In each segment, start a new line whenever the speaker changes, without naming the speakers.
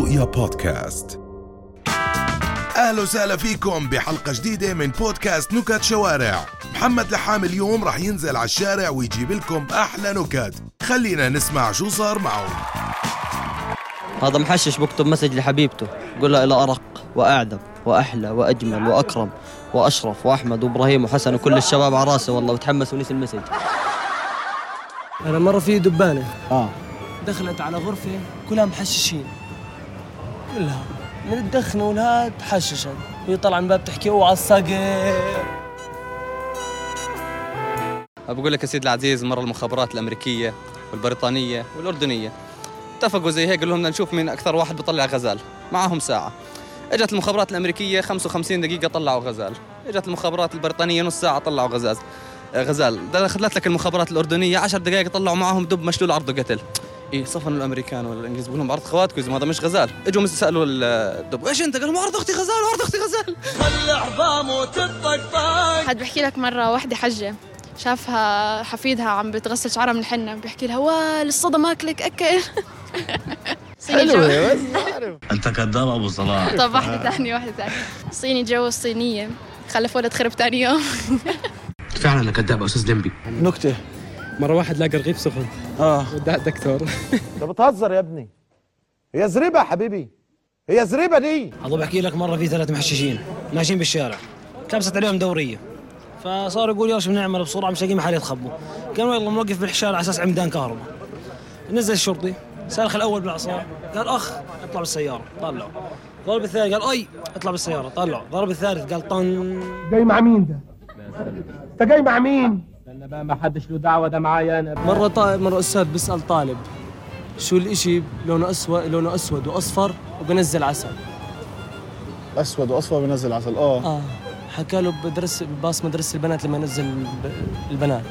رؤيا بودكاست. أهلا وسهلا فيكم بحلقة جديدة من بودكاست نكت شوارع. محمد لحام اليوم راح ينزل على الشارع ويجيب لكم أحلى نكت. خلينا نسمع شو صار معه
هذا محشش بكتب message لحبيبته. يقول لها إلى أرق وأعذب وأحلى وأجمل وأكرم وأشرف وأحمد وإبراهيم وحسن وكل الشباب على راسه والله وتحمس ونسي ال message.
أنا مرة في دبانة.
آه.
دخلت على غرفة كلها محششين. كلها. من الدخنة والهاد حششت وهي طالعة من باب تحكي أوعى الصقر
بقول لك يا سيدي العزيز مرة المخابرات الأمريكية والبريطانية والأردنية اتفقوا زي هيك قالوا لهم نشوف مين أكثر واحد بيطلع غزال. معاهم ساعة. إجت المخابرات الأمريكية 55 دقيقة طلعوا غزال. إجت المخابرات البريطانية نص ساعة طلعوا غزاز آه، غزال. دخلت لك المخابرات الأردنية 10 دقائق طلعوا معاهم دب مشلول عرضه قتل. إيه صفنوا الأمريكان ولا الانجليز بقول لهم عرض خواتكم هذا مش غزال. إجوا سألوا الدب إيش أنت؟ قالوا عرض أختي غزال وعرض أختي غزال.
حد بحكي لك مرة واحدة حجة شافها حفيدها عم بتغسل شعرها من الحنة بيحكي لها وال الصدى ماكلك أكل. جو...
أنت كذاب أبو صلاح.
طب واحدة ثانية واحدة ثانية. صيني جوز صينية خلف ولد خرب ثاني يوم.
فعلا أنا كذاب يا أستاذ دنبي
نكتة.
مرة واحد لقى رغيف سخن.
آه.
وداه الدكتور.
انت بتهزر يا ابني. هي زريبة يا حبيبي. هي زريبة دي.
أظن بحكي لك مرة في ثلاث محششين ماشيين بالشارع. كبست عليهم دورية. فصار يقول يا شو بنعمل؟ بسرعة مش لاقيين محل يتخبوا. كانوا يلا موقف بالحشارة على أساس عمدان كهرباء. نزل الشرطي سألخ الأول بالعصا. قال أخ اطلع بالسيارة. طلعوا. ضرب الثاني قال أي اطلع بالسيارة. طلعوا. ضرب الثالث قال طن.
جاي مع مين ده؟ انت جاي مع مين؟
ما حدش له دعوة ده معايا أنا
مرة طا... مرة أستاذ بيسأل طالب شو الإشي لونه أسود لونه أسود وأصفر وبنزل عسل؟
أسود وأصفر بينزل عسل آه.
آه. حكى له بدرس باص مدرسة البنات لما ينزل الب... البنات.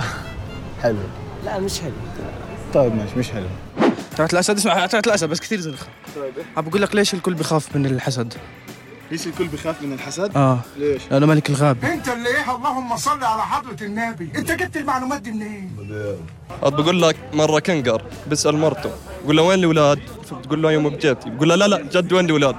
حلو.
لا مش حلو.
طيب ماشي مش حلو.
تبعت الأسد؟ اسمع تبعت الأسد بس كثير زنخ عم بقول لك ليش الكل بخاف من الحسد؟
ليش الكل بخاف من الحسد؟
آه
ليش؟
لأنه ملك الغابة
أنت اللي إيه اللهم صل على حضرة النبي أنت جبت المعلومات دي منين
بقول لك مرة كنقر بيسأل مرته بقول له وين الأولاد؟ فبتقول له يوم بجيبتي بقول له لا لا جد وين الأولاد؟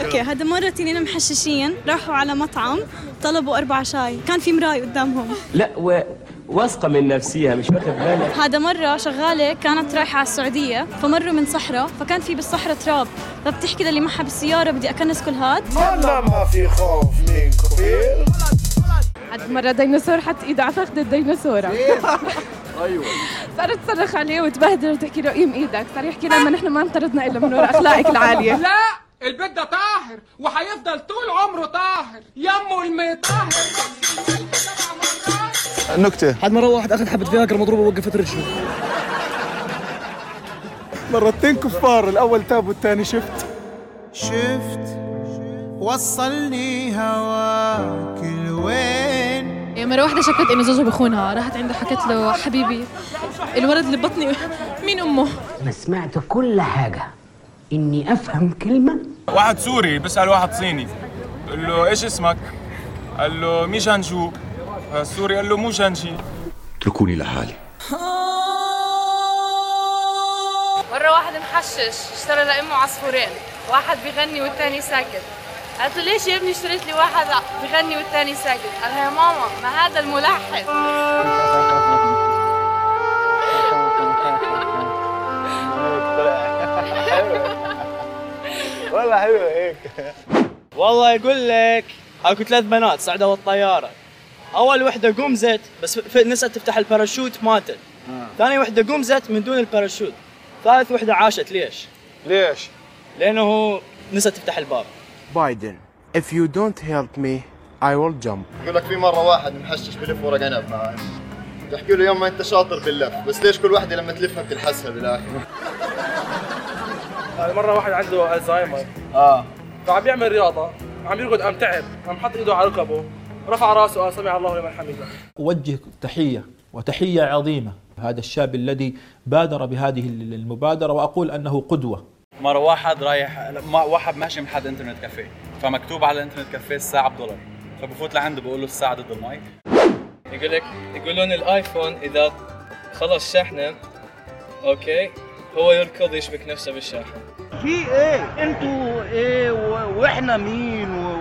أوكي هذا مرة تنين محششين راحوا على مطعم طلبوا أربع شاي كان في مراي قدامهم
لا و... واثقة من نفسيها مش واخد بالك؟
هذا مرة شغالة كانت رايحة على السعودية فمروا من صحراء فكان في بالصحراء تراب فبتحكي للي معها بالسيارة بدي أكنس كل هاد.
والله ما في خوف من
عاد مرة ديناصور حط ايده على فخذ الديناصورة
أيوه.
صارت تصرخ عليه وتبهدل وتحكي له قيم إيدك صار يحكي لما نحن ما انطردنا إلا من وراء أخلاقك العالية.
لا البيت ده طاهر وهيفضل طول عمره طاهر. يمه المطهر
نكتة.
حد مرة واحد أخذ حبة فياجرا مضروبة ووقفت رجله.
مرتين كفار الأول تاب والثاني شفت.
شفت وصلني هواك لوين
مرة واحدة شكت إنه زوجها بخونها راحت عنده حكت له حبيبي الولد اللي ببطني مين أمه؟
أنا سمعت كل حاجة. إني أفهم كلمة.
واحد سوري بيسأل واحد صيني. قال له إيش اسمك؟ قال له مي جانجو السوري قال له مو جانجي
اتركوني لحالي.
مرة واحد محشش اشترى لأمه عصفورين واحد بيغني والتاني ساكت. قالت له ليش يا ابني اشتريت لي واحد بيغني والتاني ساكت؟ قال لها يا ماما ما هذا الملحن.
والله حلو هيك.
والله يقول لك أكو ثلاث بنات صعدوا الطيارة أول وحدة قمزت بس ف- نسيت تفتح الباراشوت ماتت ثاني وحدة قمزت من دون الباراشوت. ثالث وحدة عاشت ليش؟
ليش؟
لأنه هو نسيت تفتح الباب.
بايدن if you don't help me I will jump.
يقول لك في مرة واحد محشش بلف ورق عنب معاه تحكي له يوم ما أنت شاطر باللف بس ليش كل واحدة لما تلفها بتلحسها بالآخر؟
مرة واحد عنده الزهايمر
آه.
فعم يعمل رياضة عم يرقد قام تعب قام حط إيده على ركبه. رفع راسه قال سمع الله لمن حمده.
أوجه تحية وتحية عظيمة هذا الشاب الذي بادر بهذه المبادرة وأقول أنه قدوة.
مرة واحد رايح ما- واحد ماشي من حد إنترنت كافيه فمكتوب على الانترنت كافيه الساعة بدولار فبفوت لعنده بقول له الساعة ضد المي
يقول لك يقولون الآيفون إذا خلص شحنة أوكي
هو يركض يشبك نفسه بالشاحن.
في إيه؟ إنتوا إيه؟ وإحنا مين؟ و...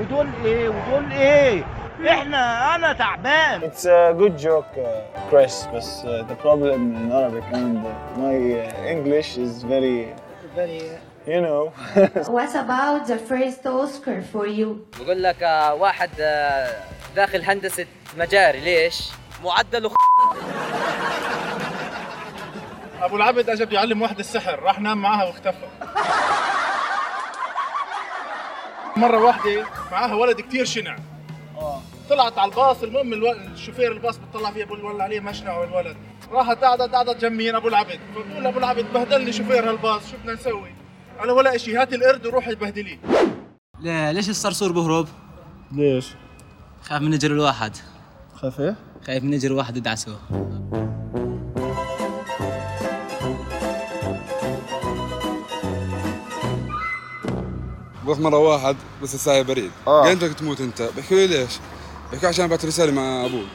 ودول إيه ودول إيه إحنا أنا تعبان
It's a good joke, uh, Chris, but uh, the problem in Arabic and uh, my uh, English is very, very, you know.
What about the first Oscar for you?
بقول لك آه، واحد آه، داخل هندسة مجاري ليش؟ معدله خ...
أبو العبد اجى بيعلم واحد السحر راح نام معاها واختفى مرة واحدة معاها ولد كتير شنع طلعت على الباص المهم ألو... الشوفير الباص بتطلع فيها بقول والله عليه مشنع الولد راحت قعدت قعدت جنبين أبو العبد فبقول أبو العبد بهدلني شوفير هالباص شو بدنا نسوي؟ قال ولا شيء هات القرد وروحي بهدليه
لا ليش الصرصور بهرب؟
ليش؟
خاف من اجر الواحد
خاف إيه؟
خايف من اجر واحد يدعسه
بروح مرة واحد بس الساعة بريد
آه.
قال بدك تموت أنت. بحكي له ليش؟ بحكي عشان بعت رسالة مع أبوي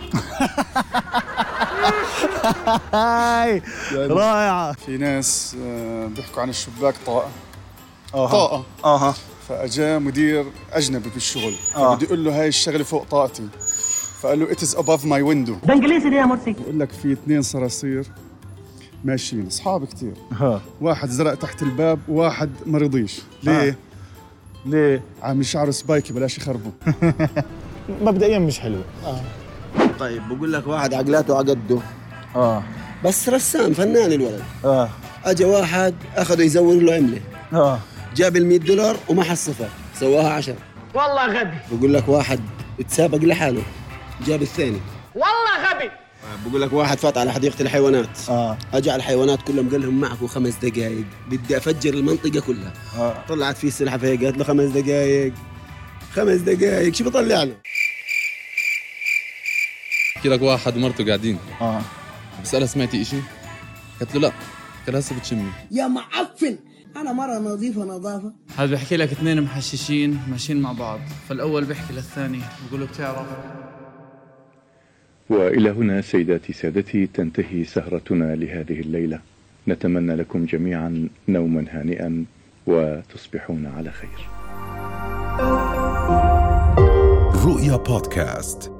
هاي. رائعة
في ناس آه، بيحكوا عن الشباك طاقة.
أها.
طاقة.
آها.
فاجا مدير أجنبي بالشغل
آه.
فبده يقول له هاي الشغلة فوق طاقتي. فقال له it's above my window
ده إنجليزي دي يا مرسي.
بقول لك في اثنين صراصير ماشيين أصحاب كثير واحد زرق تحت الباب وواحد ما رضيش. ليه؟
ليه؟
عم شعره spiky بلاش يخربوا.
مبدئيا مش حلو.
طيب بقول لك واحد عقلاته عقده
آه.
بس رسام فنان الولد.
آه.
اجى واحد أخذه يزور له عملة.
آه.
جاب ال 100 دولار وما حص صفر. سواها 10
والله غبي.
بقول لك واحد اتسابق لحاله. جاب الثاني.
والله غبي.
بقول لك واحد فات على حديقة الحيوانات.
آه.
اجى على الحيوانات كلهم قال لهم معكم خمس دقائق بدي أفجر المنطقة كلها.
آه.
طلعت فيه السلحفاة هيك قالت له خمس دقائق خمس دقائق شو بطلع له؟
بحكي لك واحد ومرته قاعدين.
آه.
بسألها سمعتي إشي؟ قالت له لا. قال هسه بتشمي
يا معفن. أنا مرة نظيفة نظافه
هذا بحكي لك اثنين محششين ماشيين مع بعض. فالأول بيحكي للثاني. بقول له بتعرف؟
وإلى هنا سيداتي سادتي تنتهي سهرتنا لهذه الليلة. نتمنى لكم جميعا نوما هانئا وتصبحون على خير.
رؤيا بودكاست.